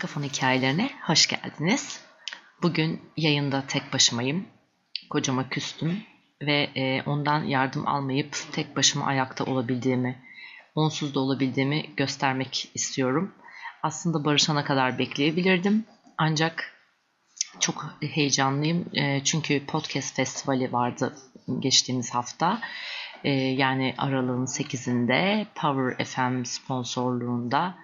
Arka hikayelerine hoş geldiniz. Bugün yayında tek başımayım. Kocama küstüm ve e, ondan yardım almayıp tek başıma ayakta olabildiğimi, onsuz da olabildiğimi göstermek istiyorum. Aslında barışana kadar bekleyebilirdim. Ancak çok heyecanlıyım. E, çünkü podcast festivali vardı geçtiğimiz hafta. E, yani aralığın 8'inde Power FM sponsorluğunda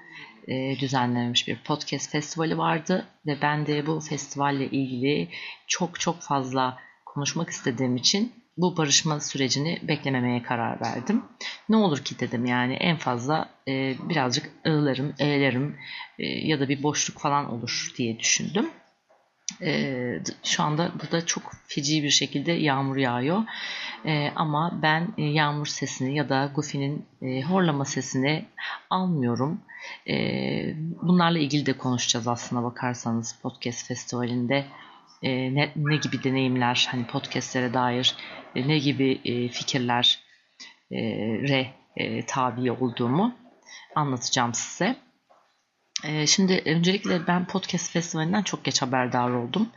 e, düzenlenmiş bir podcast festivali vardı ve ben de bu festivalle ilgili çok çok fazla konuşmak istediğim için bu barışma sürecini beklememeye karar verdim. Ne olur ki dedim yani en fazla e, birazcık ığlarım, eğlerim e, ya da bir boşluk falan olur diye düşündüm. E, şu anda burada çok feci bir şekilde yağmur yağıyor. E, ama ben e, yağmur sesini ya da Goofy'nin e, horlama sesini almıyorum. E, bunlarla ilgili de konuşacağız aslına bakarsanız podcast festivalinde. E, ne, ne gibi deneyimler, hani podcastlere dair e, ne gibi e, fikirler e, re e, tabi olduğumu anlatacağım size. E, şimdi öncelikle ben podcast festivalinden çok geç haberdar oldum.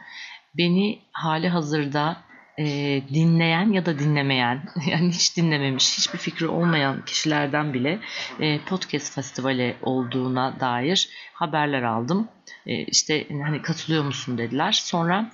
Beni hali hazırda e, dinleyen ya da dinlemeyen, yani hiç dinlememiş, hiçbir fikri olmayan kişilerden bile e, podcast festivali olduğuna dair haberler aldım. E, işte hani katılıyor musun dediler. Sonra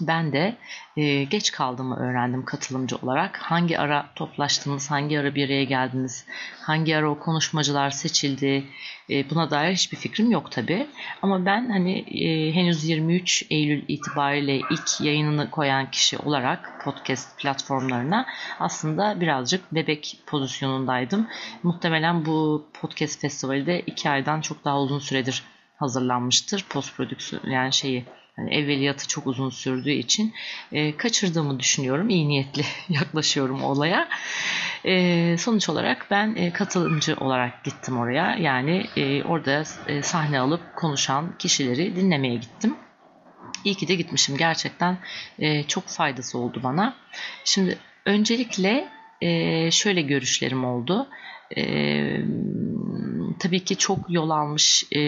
ben de e, geç kaldığımı öğrendim katılımcı olarak. Hangi ara toplaştınız, hangi ara bir araya geldiniz, hangi ara o konuşmacılar seçildi e, buna dair hiçbir fikrim yok tabi. Ama ben hani e, henüz 23 Eylül itibariyle ilk yayınını koyan kişi olarak podcast platformlarına aslında birazcık bebek pozisyonundaydım. Muhtemelen bu podcast festivali de 2 aydan çok daha uzun süredir hazırlanmıştır. Post prodüksiyon yani şeyi yani evveliyatı çok uzun sürdüğü için e, kaçırdığımı düşünüyorum. İyi niyetli yaklaşıyorum olaya. E, sonuç olarak ben e, katılımcı olarak gittim oraya. Yani e, orada e, sahne alıp konuşan kişileri dinlemeye gittim. İyi ki de gitmişim. Gerçekten e, çok faydası oldu bana. Şimdi öncelikle e, şöyle görüşlerim oldu. E, tabii ki çok yol almış e,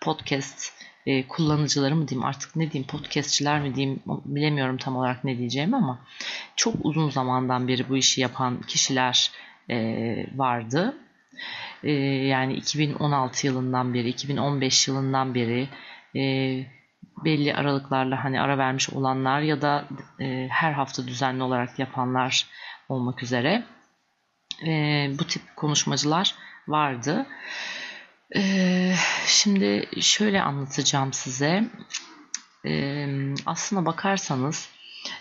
podcast e, kullanıcıları mı diyeyim artık ne diyeyim podcastçiler mi diyeyim bilemiyorum tam olarak ne diyeceğim ama çok uzun zamandan beri bu işi yapan kişiler e, vardı. E, yani 2016 yılından beri 2015 yılından beri e, belli aralıklarla hani ara vermiş olanlar ya da e, her hafta düzenli olarak yapanlar olmak üzere e, bu tip konuşmacılar vardı. Ee, şimdi şöyle anlatacağım size. Ee, aslına bakarsanız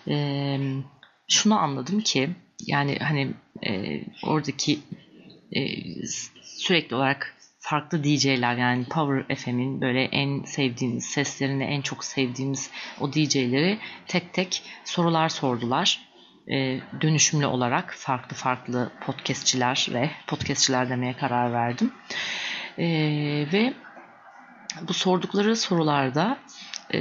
e, şunu anladım ki yani hani e, oradaki e, sürekli olarak farklı DJ'ler yani Power FM'in böyle en sevdiğimiz seslerini en çok sevdiğimiz o DJ'leri tek tek sorular sordular. E, dönüşümlü olarak farklı farklı podcastçiler ve podcastçiler demeye karar verdim. E, ve bu sordukları sorularda e,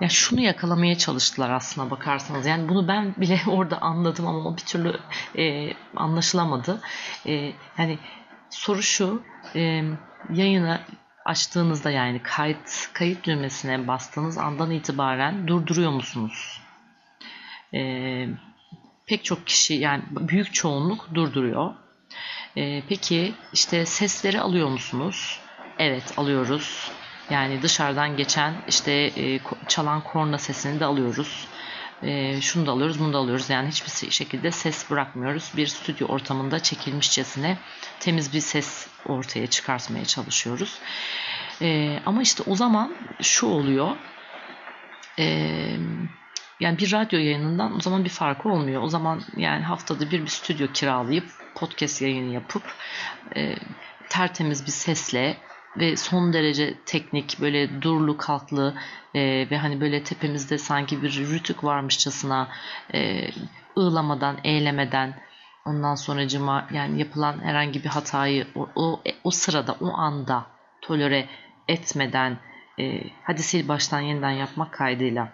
ya şunu yakalamaya çalıştılar aslına bakarsanız. Yani bunu ben bile orada anladım ama bir türlü e, anlaşılamadı. E, yani soru şu e, yayını açtığınızda yani kayıt kayıt düğmesine bastığınız andan itibaren durduruyor musunuz? E, pek çok kişi yani büyük çoğunluk durduruyor. E, peki işte sesleri alıyor musunuz? Evet alıyoruz. Yani dışarıdan geçen işte e, çalan korna sesini de alıyoruz. E, şunu da alıyoruz, bunu da alıyoruz. Yani hiçbir şekilde ses bırakmıyoruz. Bir stüdyo ortamında çekilmişçesine temiz bir ses ortaya çıkartmaya çalışıyoruz. E, ama işte o zaman şu oluyor. E, yani bir radyo yayınından o zaman bir farkı olmuyor. O zaman yani haftada bir bir stüdyo kiralayıp podcast yayını yapıp e, tertemiz bir sesle ve son derece teknik böyle durlu kalklı e, ve hani böyle tepemizde sanki bir rütük varmışçasına e, ığlamadan, eğlemeden ondan sonra cima yani yapılan herhangi bir hatayı o, o, o sırada o anda tolere etmeden e, hadi sil baştan yeniden yapmak kaydıyla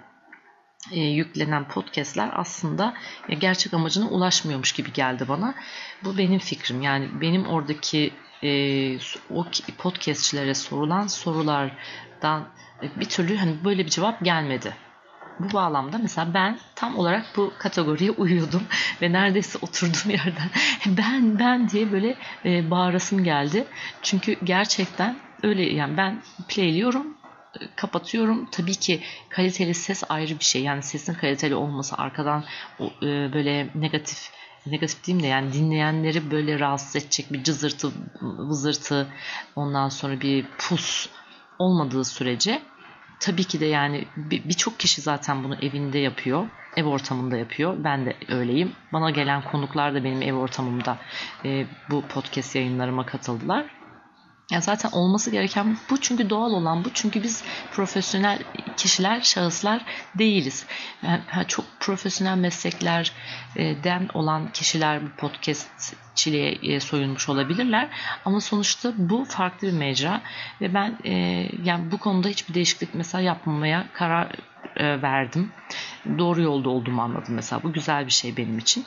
e, yüklenen podcastler aslında e, gerçek amacına ulaşmıyormuş gibi geldi bana. Bu benim fikrim. Yani benim oradaki e, o podcastçilere sorulan sorulardan bir türlü hani böyle bir cevap gelmedi. Bu bağlamda mesela ben tam olarak bu kategoriye uyuyordum ve neredeyse oturduğum yerden ben ben diye böyle e, bağırasım geldi. Çünkü gerçekten öyle yani ben playliyorum kapatıyorum. Tabii ki kaliteli ses ayrı bir şey. Yani sesin kaliteli olması arkadan e, böyle negatif negatif diyeyim de yani dinleyenleri böyle rahatsız edecek bir cızırtı, vızırtı ondan sonra bir pus olmadığı sürece tabii ki de yani birçok kişi zaten bunu evinde yapıyor. Ev ortamında yapıyor. Ben de öyleyim. Bana gelen konuklar da benim ev ortamımda e, bu podcast yayınlarıma katıldılar. Ya zaten olması gereken bu çünkü doğal olan bu çünkü biz profesyonel kişiler, şahıslar değiliz. Yani çok profesyonel mesleklerden olan kişiler bu podcastçiliğe e, soyunmuş olabilirler ama sonuçta bu farklı bir mecra ve ben e, yani bu konuda hiçbir değişiklik mesela yapmamaya karar e, verdim. Doğru yolda olduğumu anladım mesela. Bu güzel bir şey benim için.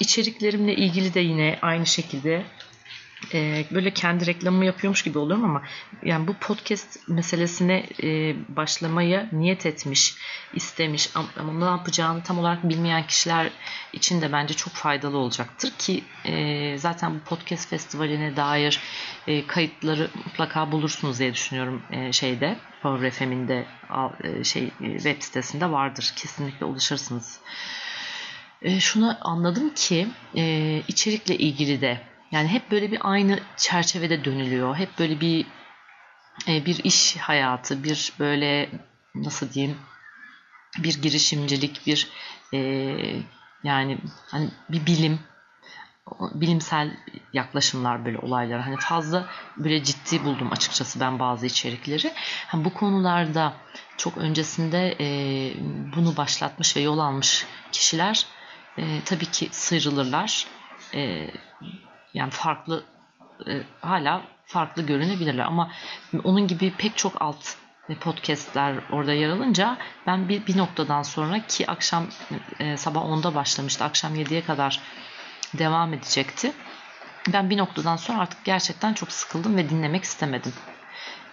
İçeriklerimle ilgili de yine aynı şekilde e, böyle kendi reklamımı yapıyormuş gibi oluyorum ama yani bu podcast meselesine e, başlamaya niyet etmiş, istemiş ama ne yapacağını tam olarak bilmeyen kişiler için de bence çok faydalı olacaktır ki e, zaten bu podcast festivaline dair e, kayıtları mutlaka bulursunuz diye düşünüyorum e, şeyde Power FM'in de e, şey e, web sitesinde vardır. Kesinlikle ulaşırsınız. E, şunu anladım ki e, içerikle ilgili de yani hep böyle bir aynı çerçevede dönülüyor. Hep böyle bir e, bir iş hayatı, bir böyle nasıl diyeyim bir girişimcilik, bir e, yani hani bir bilim, bilimsel yaklaşımlar böyle olaylara. Hani fazla böyle ciddi buldum açıkçası ben bazı içerikleri. Hani bu konularda çok öncesinde e, bunu başlatmış ve yol almış kişiler e, tabii ki sıyrılırlar. E, yani farklı e, hala farklı görünebilirler ama onun gibi pek çok alt podcastler orada yer alınca ben bir, bir noktadan sonra ki akşam e, sabah 10'da başlamıştı akşam 7'ye kadar devam edecekti. Ben bir noktadan sonra artık gerçekten çok sıkıldım ve dinlemek istemedim.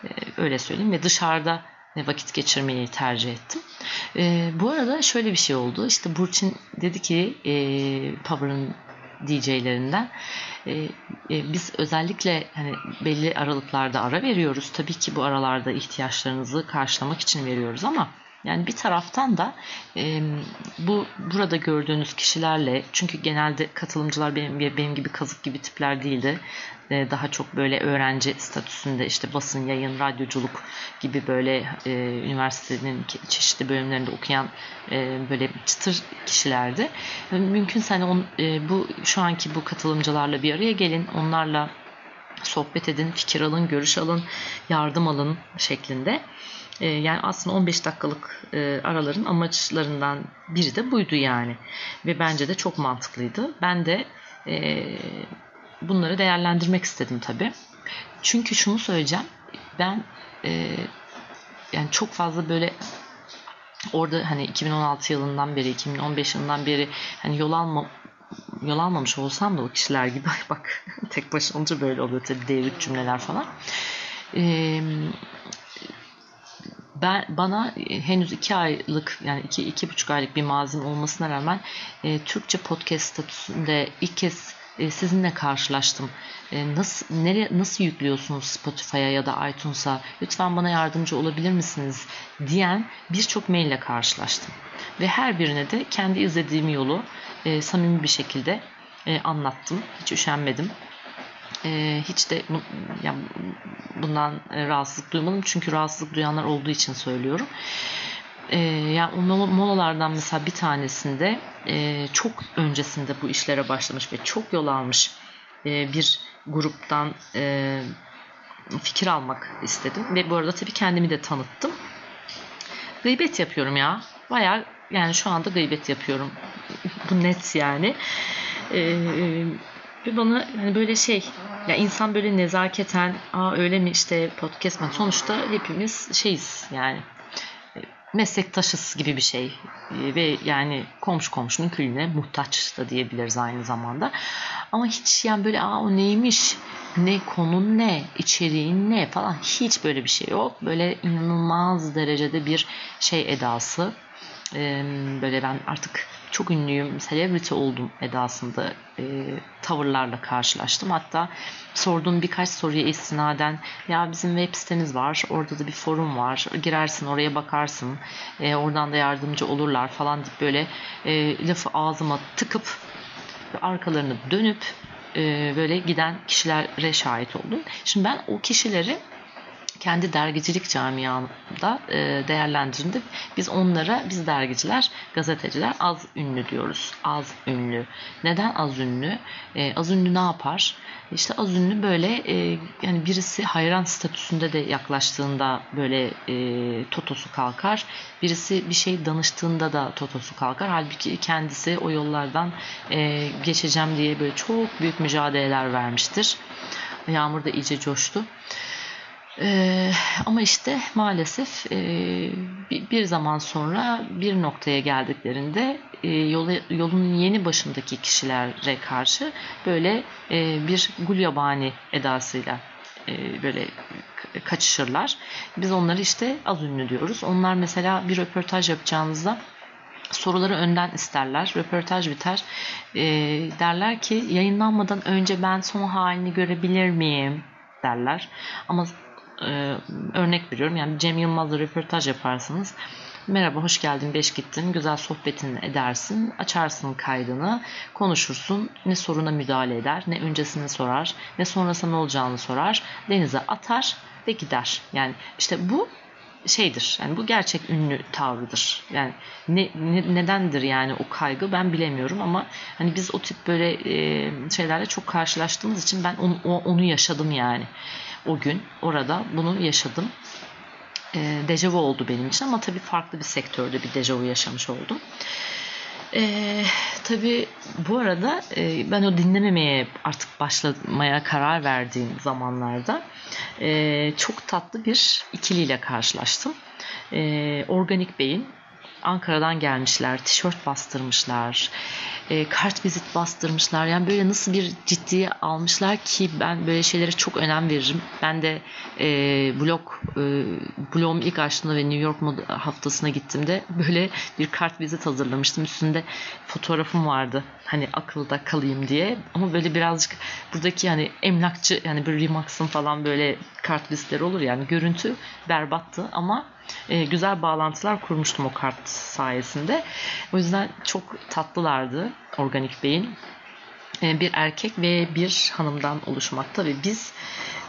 E, öyle söyleyeyim ve dışarıda vakit geçirmeyi tercih ettim. E, bu arada şöyle bir şey oldu. İşte Burçin dedi ki e, Power'ın DJ'lerinden. E, e, biz özellikle hani belli aralıklarda ara veriyoruz. Tabii ki bu aralarda ihtiyaçlarınızı karşılamak için veriyoruz ama yani bir taraftan da e, bu burada gördüğünüz kişilerle çünkü genelde katılımcılar benim benim gibi kazık gibi tipler değildi. E, daha çok böyle öğrenci statüsünde işte basın, yayın, radyoculuk gibi böyle e, üniversitenin çeşitli bölümlerinde okuyan e, böyle çıtır kişilerdi. Mümkünse hani on, e, bu şu anki bu katılımcılarla bir araya gelin, onlarla sohbet edin, fikir alın, görüş alın, yardım alın şeklinde. E, yani aslında 15 dakikalık e, araların amaçlarından biri de buydu yani. Ve bence de çok mantıklıydı. Ben de e, bunları değerlendirmek istedim tabii. Çünkü şunu söyleyeceğim. Ben yani çok fazla böyle orada hani 2016 yılından beri 2015 yılından beri hani yol alma yol almamış olsam da o kişiler gibi bak tek başına olunca böyle oluyor tabii devrik cümleler falan. Ee, ben bana e, henüz iki aylık yani iki, iki buçuk aylık bir mazim olmasına rağmen e, Türkçe podcast statüsünde ilk kez e, sizinle karşılaştım. E, nasıl nereye nasıl yüklüyorsunuz Spotify'a ya da iTunes'a? Lütfen bana yardımcı olabilir misiniz? diyen birçok maille karşılaştım. Ve her birine de kendi izlediğim yolu e, samimi bir şekilde e, anlattım. Hiç üşenmedim e, hiç de yani bundan e, rahatsızlık duymadım. Çünkü rahatsızlık duyanlar olduğu için söylüyorum. E, yani o molalardan mesela bir tanesinde e, çok öncesinde bu işlere başlamış ve çok yol almış e, bir gruptan e, fikir almak istedim. Ve bu arada tabii kendimi de tanıttım. Gıybet yapıyorum ya. Bayağı yani şu anda gıybet yapıyorum. bu net yani. Eee ve bana hani böyle şey ya insan böyle nezaketen aa öyle mi işte podcast mi? Sonuçta hepimiz şeyiz yani meslektaşız gibi bir şey e, ve yani komşu komşunun külüne muhtaç da diyebiliriz aynı zamanda. Ama hiç yani böyle aa o neymiş, ne konun ne, içeriğin ne falan hiç böyle bir şey yok. Böyle inanılmaz derecede bir şey edası. Ee, böyle ben artık çok ünlüyüm, celebrity oldum edasında e, tavırlarla karşılaştım. Hatta sorduğum birkaç soruya istinaden ya bizim web sitemiz var, orada da bir forum var, girersin oraya bakarsın, e, oradan da yardımcı olurlar falan deyip böyle e, lafı ağzıma tıkıp arkalarını dönüp e, böyle giden kişilere şahit oldum. Şimdi ben o kişileri kendi dergicilik camiamda e, değerlendirdiğimde biz onlara, biz dergiciler, gazeteciler az ünlü diyoruz. Az ünlü. Neden az ünlü? E, az ünlü ne yapar? İşte az ünlü böyle e, yani birisi hayran statüsünde de yaklaştığında böyle e, totosu kalkar. Birisi bir şey danıştığında da totosu kalkar. Halbuki kendisi o yollardan geçeceğim diye böyle çok büyük mücadeleler vermiştir. Yağmur da iyice coştu. Ee, ama işte maalesef e, bir, zaman sonra bir noktaya geldiklerinde e, yola, yolun yeni başındaki kişilere karşı böyle e, bir gulyabani edasıyla e, böyle kaçışırlar. Biz onları işte az ünlü diyoruz. Onlar mesela bir röportaj yapacağınızda soruları önden isterler. Röportaj biter. E, derler ki yayınlanmadan önce ben son halini görebilir miyim? derler. Ama e, örnek veriyorum. Yani Cem Yılmaz'la röportaj yaparsınız. Merhaba, hoş geldin, beş gittin, güzel sohbetini edersin, açarsın kaydını, konuşursun, ne soruna müdahale eder, ne öncesini sorar, ne sonrasında ne olacağını sorar, denize atar ve gider. Yani işte bu şeydir. Yani bu gerçek ünlü tavrıdır. Yani ne, ne nedendir yani o kaygı ben bilemiyorum ama hani biz o tip böyle e, şeylerle çok karşılaştığımız için ben onu, onu yaşadım yani o gün orada bunu yaşadım. E, dejavu oldu benim için ama tabii farklı bir sektörde bir dejavu yaşamış oldum. E, tabii bu arada e, ben o dinlememeye artık başlamaya karar verdiğim zamanlarda e, çok tatlı bir ikiliyle karşılaştım. E, Organik Bey'in Ankara'dan gelmişler, tişört bastırmışlar, e, kart vizit bastırmışlar. Yani böyle nasıl bir ciddiye almışlar ki ben böyle şeylere çok önem veririm. Ben de e, blog e, blogum ilk açtığımda ve New York Moda haftasına gittiğimde böyle bir kart vizit hazırlamıştım. Üstünde fotoğrafım vardı. Hani akılda kalayım diye. Ama böyle birazcık buradaki hani emlakçı yani bir Remax'ın falan böyle kart vizitleri olur yani görüntü berbattı ama e, güzel bağlantılar kurmuştum o kart sayesinde. O yüzden çok tatlılardı Organik Bey'in. E, bir erkek ve bir hanımdan oluşmakta ve biz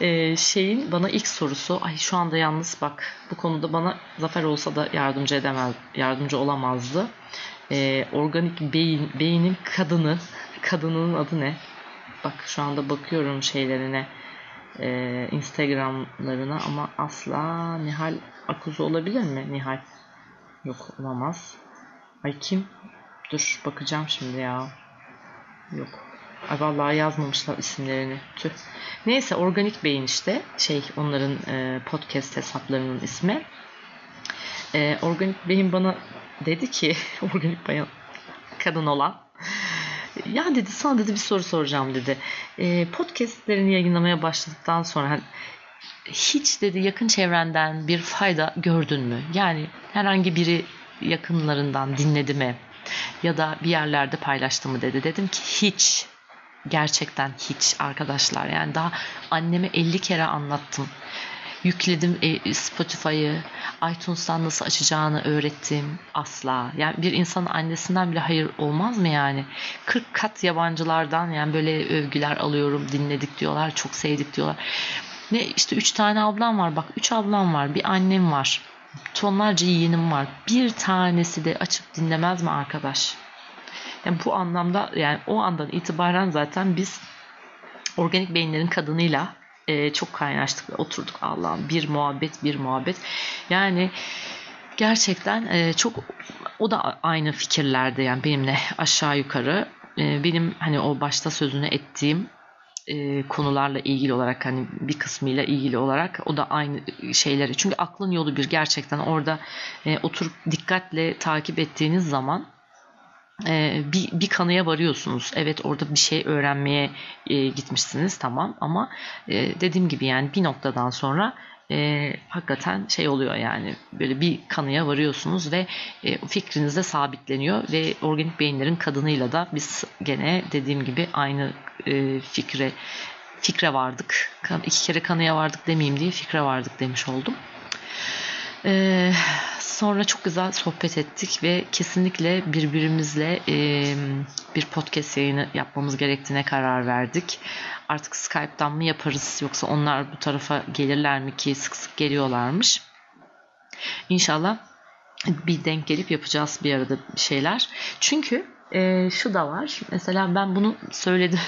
e, şeyin bana ilk sorusu ay şu anda yalnız bak bu konuda bana Zafer olsa da yardımcı edemez yardımcı olamazdı. E, organik beyin beynin kadını kadının adı ne? Bak şu anda bakıyorum şeylerine e, Instagramlarına ama asla Nihal Akuzu olabilir mi Nihal? Yok olamaz. Ay kim? Dur bakacağım şimdi ya. Yok. Ay vallahi yazmamışlar isimlerini. Tüh. Neyse Organik Beyin işte. Şey onların e, podcast hesaplarının ismi. E, Organik Beyin bana dedi ki Organik Beyin kadın olan ya dedi sana dedi bir soru soracağım dedi. E, podcastlerini yayınlamaya başladıktan sonra hani, hiç dedi yakın çevrenden bir fayda gördün mü? Yani herhangi biri yakınlarından dinledi mi? Ya da bir yerlerde paylaştı mı dedi. Dedim ki hiç. Gerçekten hiç arkadaşlar. Yani daha anneme 50 kere anlattım. Yükledim e, Spotify'ı, iTunes'tan nasıl açacağını öğrettim. Asla. Yani bir insanın annesinden bile hayır olmaz mı yani? 40 kat yabancılardan yani böyle övgüler alıyorum, dinledik diyorlar, çok sevdik diyorlar. Ne işte 3 tane ablam var bak 3 ablam var, bir annem var. Tonlarca yeğenim var. Bir tanesi de açıp dinlemez mi arkadaş? Yani bu anlamda yani o andan itibaren zaten biz organik beyinlerin kadınıyla e, çok kaynaştık. Oturduk Allah'ım bir muhabbet bir muhabbet. Yani gerçekten e, çok o da aynı fikirlerde yani benimle aşağı yukarı. E, benim hani o başta sözünü ettiğim e, konularla ilgili olarak hani bir kısmıyla ilgili olarak o da aynı şeyleri. Çünkü aklın yolu bir gerçekten orada e, oturup dikkatle takip ettiğiniz zaman e, bir, bir kanıya varıyorsunuz. Evet orada bir şey öğrenmeye e, gitmişsiniz tamam ama e, dediğim gibi yani bir noktadan sonra e, hakikaten şey oluyor yani böyle bir kanıya varıyorsunuz ve e, fikriniz de sabitleniyor ve organik beyinlerin kadınıyla da biz gene dediğim gibi aynı e, fikre fikre vardık. iki kere kanıya vardık demeyeyim diye fikre vardık demiş oldum. Ee, sonra çok güzel sohbet ettik ve kesinlikle birbirimizle e, bir podcast yayını yapmamız gerektiğine karar verdik. Artık Skype'dan mı yaparız yoksa onlar bu tarafa gelirler mi ki sık sık geliyorlarmış. İnşallah bir denk gelip yapacağız bir arada şeyler. Çünkü e, şu da var. Mesela ben bunu söyledim.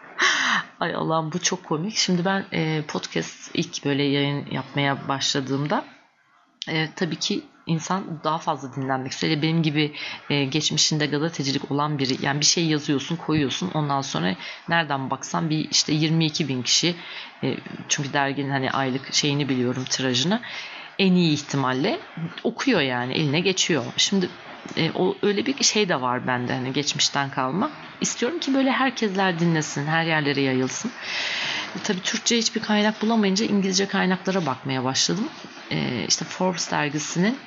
Ay Allah'ım bu çok komik. Şimdi ben e, podcast ilk böyle yayın yapmaya başladığımda e, tabii ki insan daha fazla dinlenmek istiyor. Benim gibi e, geçmişinde gazetecilik olan biri yani bir şey yazıyorsun koyuyorsun ondan sonra nereden baksan bir işte 22 bin kişi e, çünkü derginin hani aylık şeyini biliyorum tirajını en iyi ihtimalle okuyor yani eline geçiyor. Şimdi e, o öyle bir şey de var bende hani geçmişten kalma. İstiyorum ki böyle herkesler dinlesin, her yerlere yayılsın. Tabii Türkçe hiçbir kaynak bulamayınca İngilizce kaynaklara bakmaya başladım. E, işte Forbes dergisinin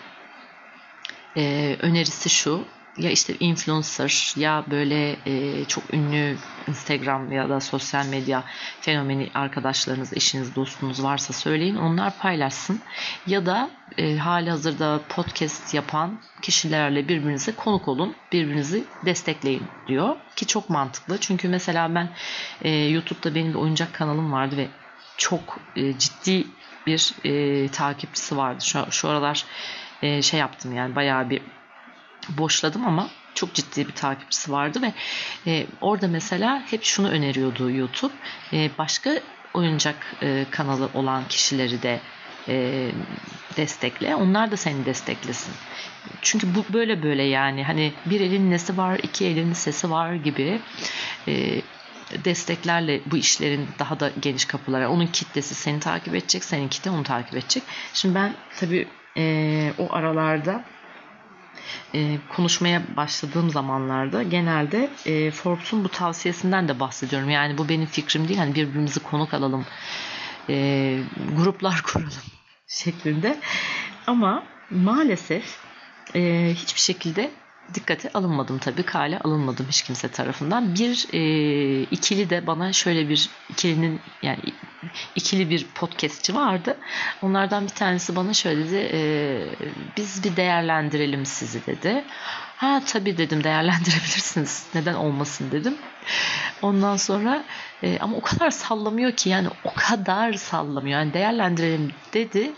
e, önerisi şu ya işte influencer ya böyle e, çok ünlü Instagram ya da sosyal medya fenomeni arkadaşlarınız, eşiniz, dostunuz varsa söyleyin. Onlar paylaşsın. Ya da e, hali hazırda podcast yapan kişilerle birbirinize konuk olun. Birbirinizi destekleyin diyor. Ki çok mantıklı. Çünkü mesela ben e, YouTube'da benim bir oyuncak kanalım vardı ve çok e, ciddi bir e, takipçisi vardı. Şu, şu aralar e, şey yaptım yani bayağı bir boşladım ama çok ciddi bir takipçisi vardı ve e, orada mesela hep şunu öneriyordu YouTube. E, başka oyuncak e, kanalı olan kişileri de e, destekle. Onlar da seni desteklesin. Çünkü bu böyle böyle yani hani bir elin nesi var, iki elin sesi var gibi e, desteklerle bu işlerin daha da geniş kapılara. Onun kitlesi seni takip edecek, seninki de onu takip edecek. Şimdi ben tabii e, o aralarda e, konuşmaya başladığım zamanlarda genelde e, Forbes'un bu tavsiyesinden de bahsediyorum. Yani bu benim fikrim değil. Hani birbirimizi konuk alalım, e, gruplar kuralım şeklinde. Ama maalesef e, hiçbir şekilde dikkate alınmadım tabii. Kale alınmadım hiç kimse tarafından. Bir e, ikili de bana şöyle bir ikilinin yani ikili bir podcastçi vardı. Onlardan bir tanesi bana şöyle dedi. E, biz bir değerlendirelim sizi dedi. Ha tabii dedim değerlendirebilirsiniz. Neden olmasın dedim. Ondan sonra e, ama o kadar sallamıyor ki yani o kadar sallamıyor. Yani değerlendirelim dedi.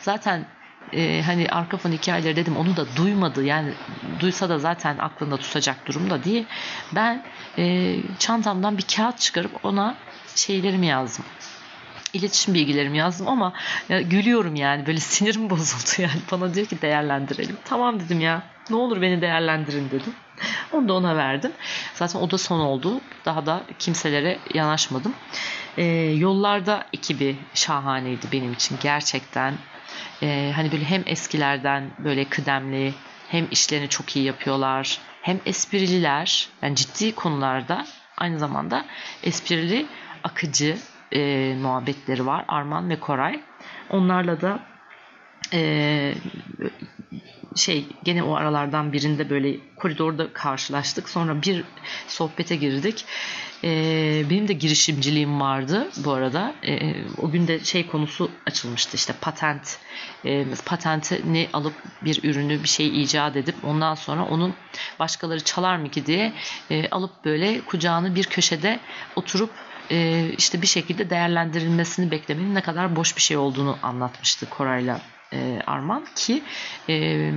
Zaten e, hani arka fon hikayeleri dedim onu da duymadı. Yani duysa da zaten aklında tutacak durumda diye. Ben e, çantamdan bir kağıt çıkarıp ona şeylerimi yazdım. İletişim bilgilerimi yazdım ama ya, gülüyorum yani. Böyle sinirim bozuldu yani. Bana diyor ki değerlendirelim. Tamam dedim ya. Ne olur beni değerlendirin dedim. Onu da ona verdim. Zaten o da son oldu. Daha da kimselere yanaşmadım. Ee, yollarda ekibi şahaneydi benim için gerçekten e, hani böyle hem eskilerden böyle kıdemli hem işlerini çok iyi yapıyorlar hem esprililer. Yani ciddi konularda aynı zamanda esprili akıcı e, muhabbetleri var Arman ve Koray. Onlarla da e, şey gene o aralardan birinde böyle koridorda karşılaştık sonra bir sohbete girdik ee, benim de girişimciliğim vardı bu arada. Ee, o gün de şey konusu açılmıştı işte patent. Ee, patentini alıp bir ürünü bir şey icat edip ondan sonra onun başkaları çalar mı ki diye e, alıp böyle kucağını bir köşede oturup e, işte bir şekilde değerlendirilmesini beklemenin ne kadar boş bir şey olduğunu anlatmıştı Koray'la e, Arman ki e,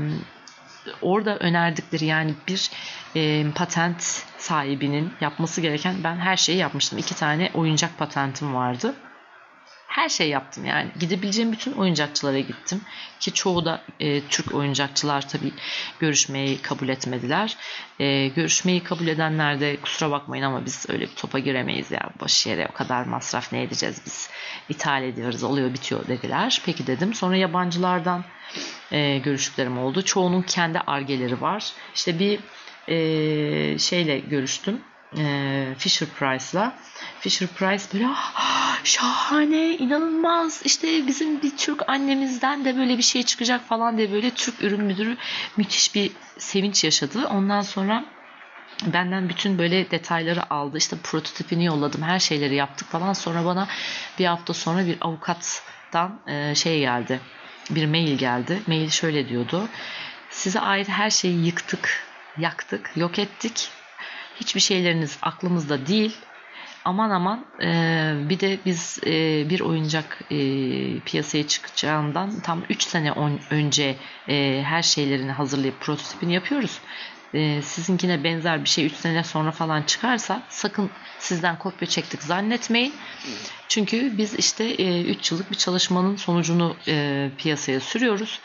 orada önerdikleri yani bir e, patent sahibinin yapması gereken ben her şeyi yapmıştım. İki tane oyuncak patentim vardı. Her şey yaptım yani. Gidebileceğim bütün oyuncakçılara gittim. Ki çoğu da e, Türk oyuncakçılar tabii görüşmeyi kabul etmediler. E, görüşmeyi kabul edenler de kusura bakmayın ama biz öyle bir topa giremeyiz ya. Boş yere o kadar masraf ne edeceğiz biz. İthal ediyoruz oluyor bitiyor dediler. Peki dedim. Sonra yabancılardan e, görüştüklerim oldu. Çoğunun kendi argeleri var. İşte bir e, şeyle görüştüm e, Fisher Price'la. Fisher Price böyle ah, şahane, inanılmaz işte bizim bir Türk annemizden de böyle bir şey çıkacak falan diye böyle Türk ürün müdürü müthiş bir sevinç yaşadı. Ondan sonra benden bütün böyle detayları aldı. İşte prototipini yolladım. Her şeyleri yaptık falan. Sonra bana bir hafta sonra bir avukattan e, şey geldi. Bir mail geldi. Mail şöyle diyordu. Size ait her şeyi yıktık, yaktık, yok ettik hiçbir şeyleriniz aklımızda değil. Aman aman e, bir de biz e, bir oyuncak e, piyasaya çıkacağından tam 3 sene on, önce e, her şeylerini hazırlayıp prototipini yapıyoruz. E, sizinkine benzer bir şey 3 sene sonra falan çıkarsa sakın sizden kopya çektik zannetmeyin. Çünkü biz işte 3 e, yıllık bir çalışmanın sonucunu e, piyasaya sürüyoruz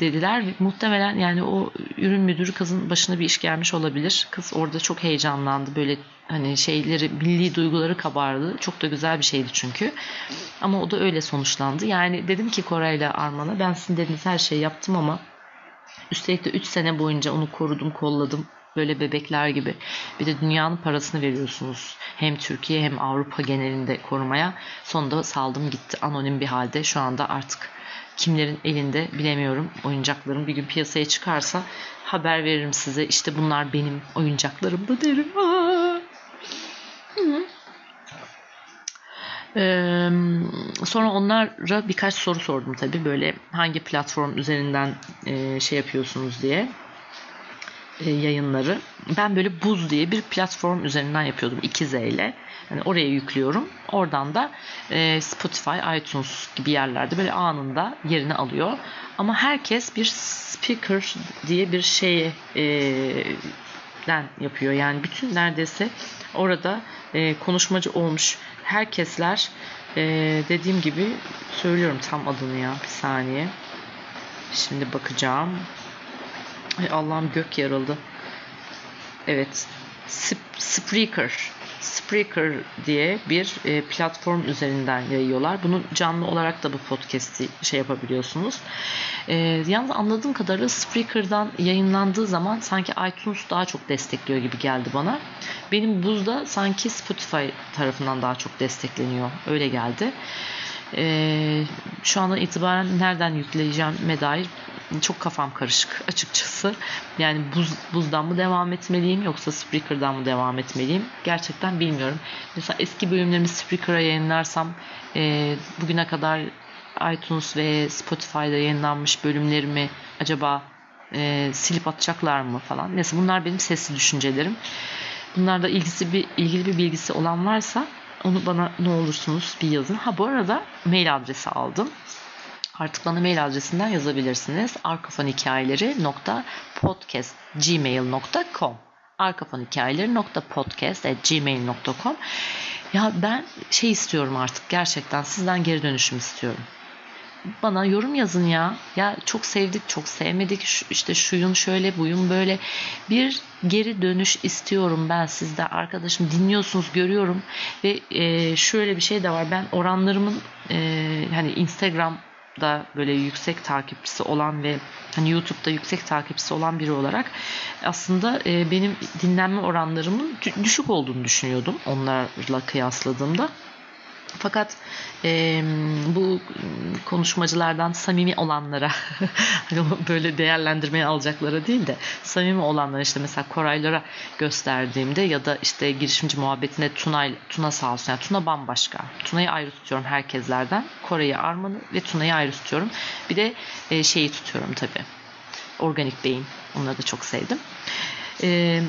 dediler. Muhtemelen yani o ürün müdürü kızın başına bir iş gelmiş olabilir. Kız orada çok heyecanlandı. Böyle hani şeyleri, milli duyguları kabardı. Çok da güzel bir şeydi çünkü. Ama o da öyle sonuçlandı. Yani dedim ki Koray ile Arman'a ben sizin dediğiniz her şeyi yaptım ama üstelik de 3 sene boyunca onu korudum, kolladım. Böyle bebekler gibi. Bir de dünyanın parasını veriyorsunuz. Hem Türkiye hem Avrupa genelinde korumaya. Sonunda saldım gitti. Anonim bir halde. Şu anda artık kimlerin elinde bilemiyorum. Oyuncaklarım bir gün piyasaya çıkarsa haber veririm size. İşte bunlar benim oyuncaklarım da derim. Ee, sonra onlara birkaç soru sordum tabii böyle hangi platform üzerinden e, şey yapıyorsunuz diye e, yayınları. Ben böyle Buz diye bir platform üzerinden yapıyordum 2Z ile. Yani oraya yüklüyorum. Oradan da e, Spotify, iTunes gibi yerlerde böyle anında yerini alıyor. Ama herkes bir speaker diye bir şeye e, yapıyor. Yani bütün neredeyse orada e, konuşmacı olmuş herkesler e, dediğim gibi söylüyorum tam adını ya bir saniye. Şimdi bakacağım. Ay Allah'ım gök yarıldı. Evet. Spreaker. Spreaker diye bir e, platform üzerinden yayıyorlar. Bunu canlı olarak da bu podcast'i şey yapabiliyorsunuz. E, yalnız anladığım kadarıyla Spreaker'dan yayınlandığı zaman sanki iTunes daha çok destekliyor gibi geldi bana. Benim Buz'da sanki Spotify tarafından daha çok destekleniyor. Öyle geldi. E, şu andan itibaren nereden yükleyeceğime dair çok kafam karışık açıkçası. Yani buz, buzdan mı devam etmeliyim yoksa Spreaker'dan mı devam etmeliyim? Gerçekten bilmiyorum. Mesela eski bölümlerimi Spreaker'a yayınlarsam e, bugüne kadar iTunes ve Spotify'da yayınlanmış bölümlerimi acaba e, silip atacaklar mı falan. Mesela bunlar benim sesli düşüncelerim. Bunlarda ilgisi bir ilgili bir bilgisi olan varsa onu bana ne olursunuz bir yazın. Ha bu arada mail adresi aldım. Artık bana mail adresinden yazabilirsiniz. arkafonhikayeleri.podcast.gmail.com arkafonhikayeleri.podcast.gmail.com Ya ben şey istiyorum artık gerçekten sizden geri dönüşüm istiyorum. Bana yorum yazın ya. Ya çok sevdik, çok sevmedik. Şu, işte şuyun şöyle, buyun böyle. Bir geri dönüş istiyorum ben sizde. Arkadaşım dinliyorsunuz, görüyorum. Ve e, şöyle bir şey de var. Ben oranlarımın e, hani Instagram da böyle yüksek takipçisi olan ve hani YouTube'da yüksek takipçisi olan biri olarak aslında e, benim dinlenme oranlarımın düşük olduğunu düşünüyordum onlarla kıyasladığımda. Fakat e, bu konuşmacılardan samimi olanlara böyle değerlendirmeye alacaklara değil de samimi olanlara işte mesela Koraylara gösterdiğimde ya da işte girişimci muhabbetinde Tuna, Tuna sağ olsun. Yani Tuna bambaşka. Tuna'yı ayrı tutuyorum herkeslerden. Koray'ı Arman'ı ve Tuna'yı ayrı tutuyorum. Bir de e, şeyi tutuyorum tabii. Organik Beyin. Onları da çok sevdim. Eee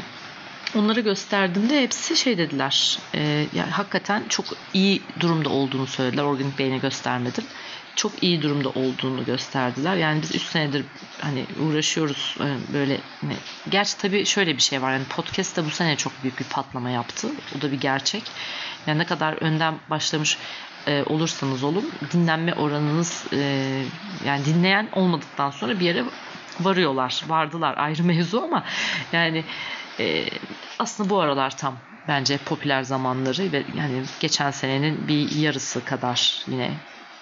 onlara gösterdiğimde hepsi şey dediler. E, yani hakikaten çok iyi durumda olduğunu söylediler. Organik beyne göstermedim. Çok iyi durumda olduğunu gösterdiler. Yani biz 3 senedir hani uğraşıyoruz e, böyle hani, gerçi tabii şöyle bir şey var. Yani podcast da bu sene çok büyük bir patlama yaptı. O da bir gerçek. Yani ne kadar önden başlamış e, olursanız olun dinlenme oranınız e, yani dinleyen olmadıktan sonra bir yere varıyorlar. Vardılar ayrı mevzu ama yani e, aslında bu aralar tam bence popüler zamanları ve yani geçen senenin bir yarısı kadar yine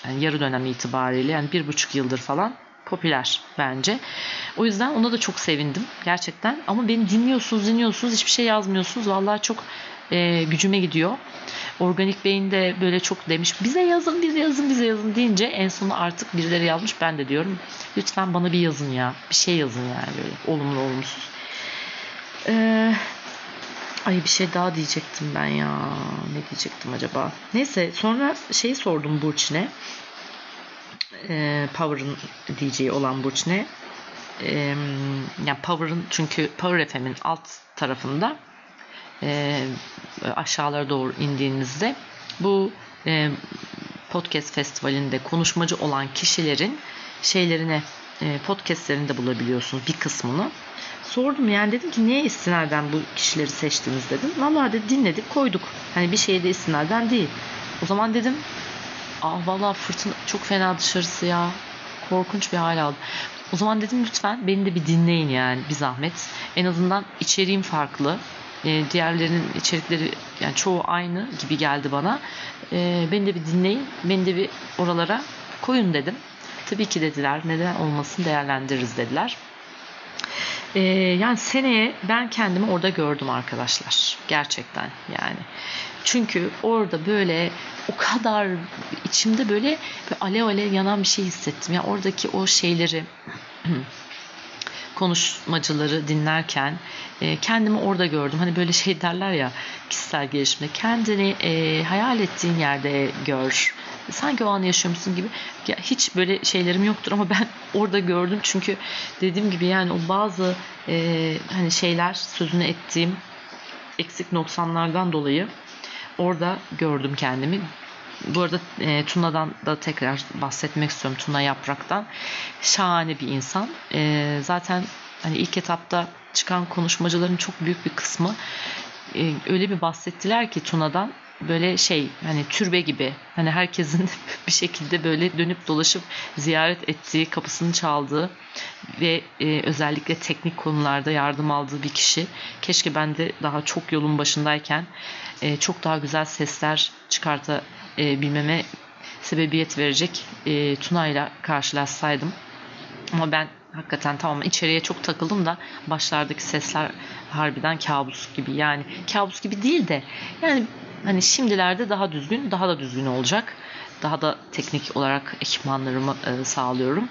yani yarı dönem itibariyle yani bir buçuk yıldır falan popüler bence. O yüzden ona da çok sevindim gerçekten. Ama beni dinliyorsunuz dinliyorsunuz hiçbir şey yazmıyorsunuz. Vallahi çok e, gücüme gidiyor. Organik Beyin de böyle çok demiş bize yazın bize yazın bize yazın deyince en sonu artık birileri yazmış ben de diyorum lütfen bana bir yazın ya bir şey yazın yani böyle olumlu olumsuz. Ee, ay bir şey daha diyecektim ben ya. Ne diyecektim acaba? Neyse sonra şeyi sordum Burçin'e. E, Power'ın DJ'i olan Burçin'e. E, yani Power'ın çünkü Power FM'in alt tarafında e, aşağılara doğru indiğinizde bu e, podcast festivalinde konuşmacı olan kişilerin şeylerine e, podcastlerinde bulabiliyorsunuz bir kısmını. Sordum yani dedim ki niye istinaden bu kişileri seçtiniz dedim. Vallahi de dinledik koyduk. Hani bir şeyde istinaden değil. O zaman dedim ah vallahi fırtına çok fena dışarısı ya. Korkunç bir hal aldı. O zaman dedim lütfen beni de bir dinleyin yani bir zahmet. En azından içeriğim farklı. E, diğerlerinin içerikleri yani çoğu aynı gibi geldi bana. E, beni de bir dinleyin, beni de bir oralara koyun dedim. Tabii ki dediler, neden olmasın değerlendiririz dediler. E, yani seneye ben kendimi orada gördüm arkadaşlar. Gerçekten yani. Çünkü orada böyle o kadar içimde böyle, böyle alev alev yanan bir şey hissettim. Yani oradaki o şeyleri konuşmacıları dinlerken e, kendimi orada gördüm. Hani böyle şey derler ya kişisel gelişimde kendini e, hayal ettiğin yerde gör. Sanki o an yaşıyormuşsun gibi. Ya hiç böyle şeylerim yoktur ama ben orada gördüm çünkü dediğim gibi yani o bazı e, hani şeyler sözünü ettiğim eksik noksanlardan dolayı orada gördüm kendimi. Bu arada e, Tuna'dan da tekrar bahsetmek istiyorum. Tuna Yaprak'tan. Şahane bir insan. E, zaten hani ilk etapta çıkan konuşmacıların çok büyük bir kısmı e, öyle bir bahsettiler ki Tuna'dan böyle şey hani türbe gibi hani herkesin bir şekilde böyle dönüp dolaşıp ziyaret ettiği kapısını çaldığı ve e, özellikle teknik konularda yardım aldığı bir kişi. Keşke ben de daha çok yolun başındayken e, çok daha güzel sesler çıkartabilmeme sebebiyet verecek e, Tuna ile karşılaşsaydım. Ama ben hakikaten tamam içeriye çok takıldım da başlardaki sesler harbiden kabus gibi. Yani kabus gibi değil de yani hani şimdilerde daha düzgün, daha da düzgün olacak. Daha da teknik olarak ekipmanlarımı e, sağlıyorum.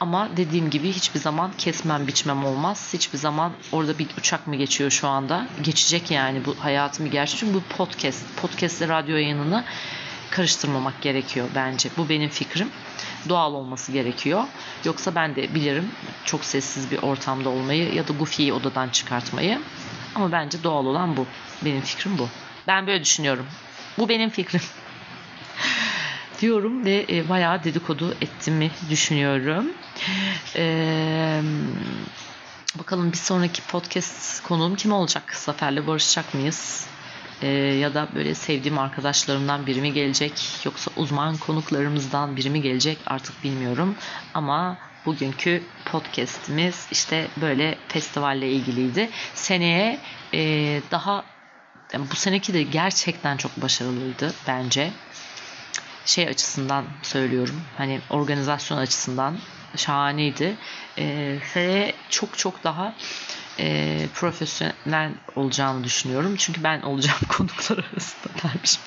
Ama dediğim gibi hiçbir zaman kesmem biçmem olmaz. Hiçbir zaman orada bir uçak mı geçiyor şu anda? Geçecek yani bu hayatım bir gerçek. Çünkü bu podcast, podcast radyo yayınını karıştırmamak gerekiyor bence. Bu benim fikrim. Doğal olması gerekiyor. Yoksa ben de bilirim çok sessiz bir ortamda olmayı ya da Goofy'yi odadan çıkartmayı. Ama bence doğal olan bu. Benim fikrim bu. Ben böyle düşünüyorum. Bu benim fikrim. diyorum ve e, bayağı dedikodu ettiğimi düşünüyorum. E, bakalım bir sonraki podcast konuğum kim olacak? Zafer'le barışacak mıyız? E, ya da böyle sevdiğim arkadaşlarımdan biri mi gelecek? Yoksa uzman konuklarımızdan biri mi gelecek? Artık bilmiyorum. Ama bugünkü podcast'imiz işte böyle festivalle ilgiliydi. Seneye e, daha yani bu seneki de gerçekten çok başarılıydı bence şey açısından söylüyorum. Hani organizasyon açısından şahaneydi. E, çok çok daha e, profesyonel olacağını düşünüyorum. Çünkü ben olacağım konuklar arasında dermişim.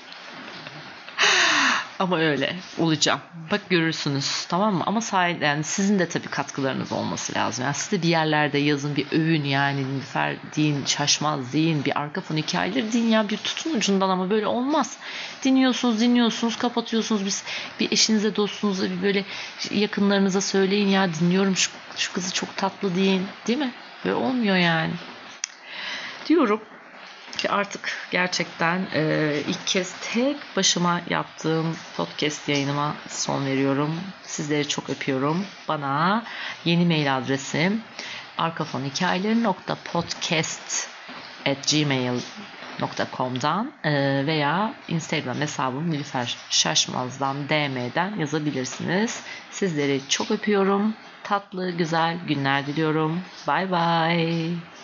Ama öyle olacağım. Bak görürsünüz tamam mı? Ama sahiden yani sizin de tabii katkılarınız olması lazım. Yani siz de bir yerlerde yazın bir övün yani Nilüfer deyin, şaşmaz deyin, bir arka fon hikayeleri deyin ya bir tutun ucundan ama böyle olmaz. Dinliyorsunuz dinliyorsunuz kapatıyorsunuz biz bir eşinize dostunuza bir böyle yakınlarınıza söyleyin ya dinliyorum şu, şu kızı çok tatlı deyin değil mi? Böyle olmuyor yani. Diyorum ki artık gerçekten e, ilk kez tek başıma yaptığım podcast yayınıma son veriyorum. Sizleri çok öpüyorum. Bana yeni mail adresim arkafonhikayeleri.podcast at gmail.com'dan veya Instagram hesabım Nilüfer Şaşmaz'dan DM'den yazabilirsiniz. Sizleri çok öpüyorum. Tatlı, güzel günler diliyorum. Bye bye.